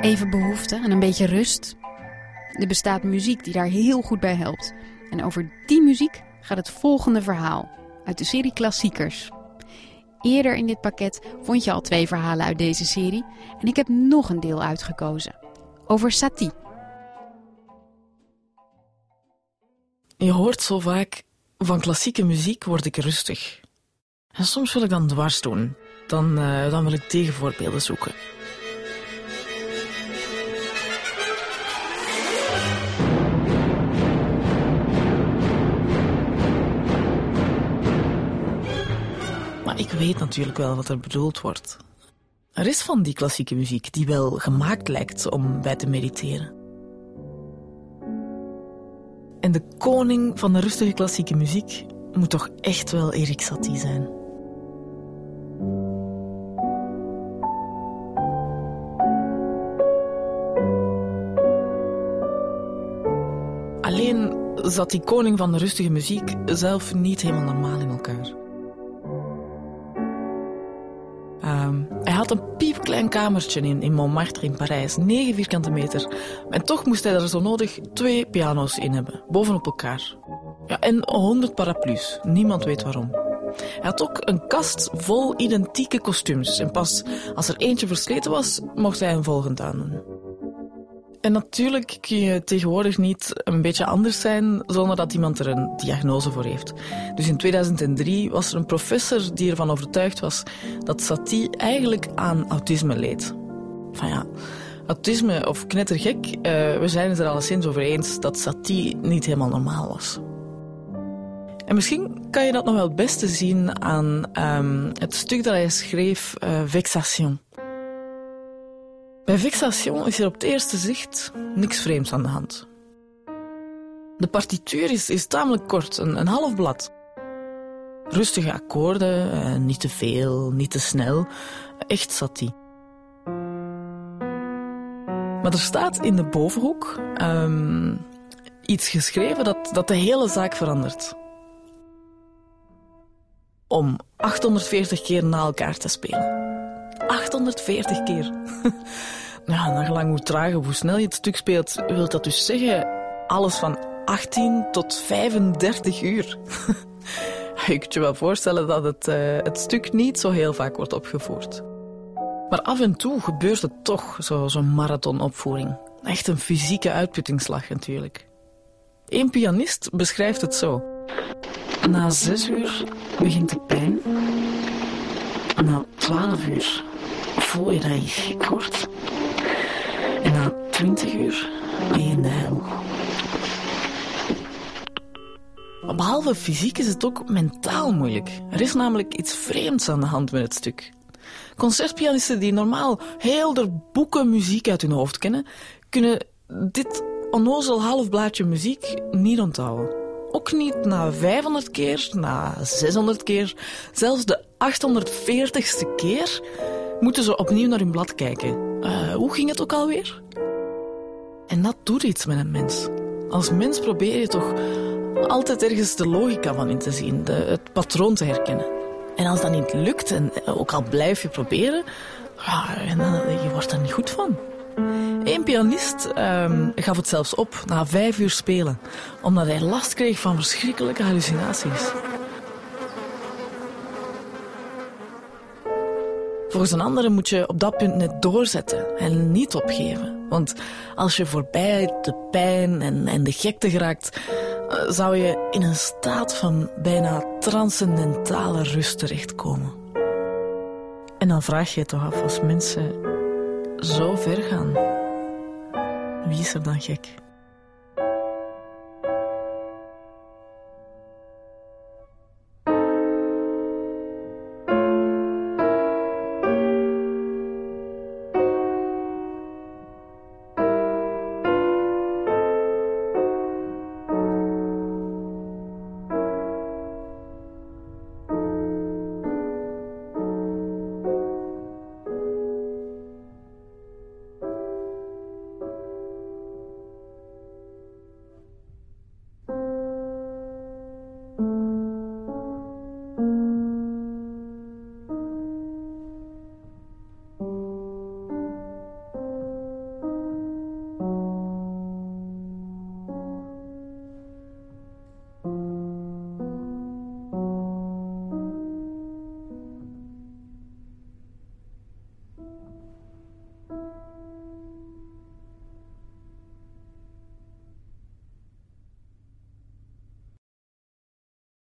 Even behoefte aan een beetje rust. Er bestaat muziek die daar heel goed bij helpt. En over die muziek gaat het volgende verhaal uit de serie Klassiekers. Eerder in dit pakket vond je al twee verhalen uit deze serie en ik heb nog een deel uitgekozen. Over Satie. Je hoort zo vaak, van klassieke muziek word ik rustig. En soms wil ik dan dwars doen. Dan, uh, dan wil ik tegenvoorbeelden zoeken. Weet natuurlijk wel wat er bedoeld wordt. Er is van die klassieke muziek die wel gemaakt lijkt om bij te mediteren. En de koning van de rustige klassieke muziek moet toch echt wel Erik Satie zijn. Alleen zat die koning van de rustige muziek zelf niet helemaal normaal in elkaar. Um, hij had een piepklein kamertje in, in Montmartre in Parijs, 9 vierkante meter. En toch moest hij er zo nodig twee piano's in hebben, bovenop elkaar. Ja, en 100 paraplu's, niemand weet waarom. Hij had ook een kast vol identieke kostuums. En pas als er eentje versleten was, mocht hij een volgend aandoen. En natuurlijk kun je tegenwoordig niet een beetje anders zijn zonder dat iemand er een diagnose voor heeft. Dus in 2003 was er een professor die ervan overtuigd was dat Satie eigenlijk aan autisme leed. Van ja, autisme of knettergek, uh, we zijn het er alleszins over eens dat Satie niet helemaal normaal was. En misschien kan je dat nog wel het beste zien aan um, het stuk dat hij schreef, uh, Vexation. Bij Vexation is er op het eerste zicht niks vreemds aan de hand. De partituur is, is tamelijk kort, een, half blad. Rustige akkoorden, eh, niet te veel, niet te snel. Echt satie. Maar er staat in de bovenhoek um, iets geschreven dat, dat de hele zaak verandert. Om 840 keer na elkaar te spelen. 840 keer. nou, naar gelang hoe traag hoe snel je het stuk speelt, wil dat dus zeggen alles van 18 tot 35 uur. je kunt je wel voorstellen dat het, uh, het stuk niet zo heel vaak wordt opgevoerd. Maar af en toe gebeurt het toch, zo'n zo marathonopvoering. Echt een fysieke uitputtingsslag natuurlijk. Een pianist beschrijft het zo. Na zes uur begint de pijn. Na twaalf uur voel je dat je gek. En na twintig uur ben je in de behalve fysiek is het ook mentaal moeilijk. Er is namelijk iets vreemds aan de hand met het stuk. Concertpianisten die normaal heel de boeken muziek uit hun hoofd kennen, kunnen dit onnozel half blaadje muziek niet onthouden. Ook niet na 500 keer, na 600 keer, zelfs de 840ste keer moeten ze opnieuw naar hun blad kijken. Uh, hoe ging het ook alweer? En dat doet iets met een mens. Als mens probeer je toch altijd ergens de logica van in te zien, de, het patroon te herkennen. En als dat niet lukt, en ook al blijf je proberen, ja, en dan, je wordt er niet goed van. Eén pianist um, gaf het zelfs op na vijf uur spelen, omdat hij last kreeg van verschrikkelijke hallucinaties. Volgens een andere moet je op dat punt net doorzetten en niet opgeven. Want als je voorbij de pijn en, en de gekte geraakt, eh, zou je in een staat van bijna transcendentale rust terechtkomen. En dan vraag je je toch af als mensen zo ver gaan, wie is er dan gek?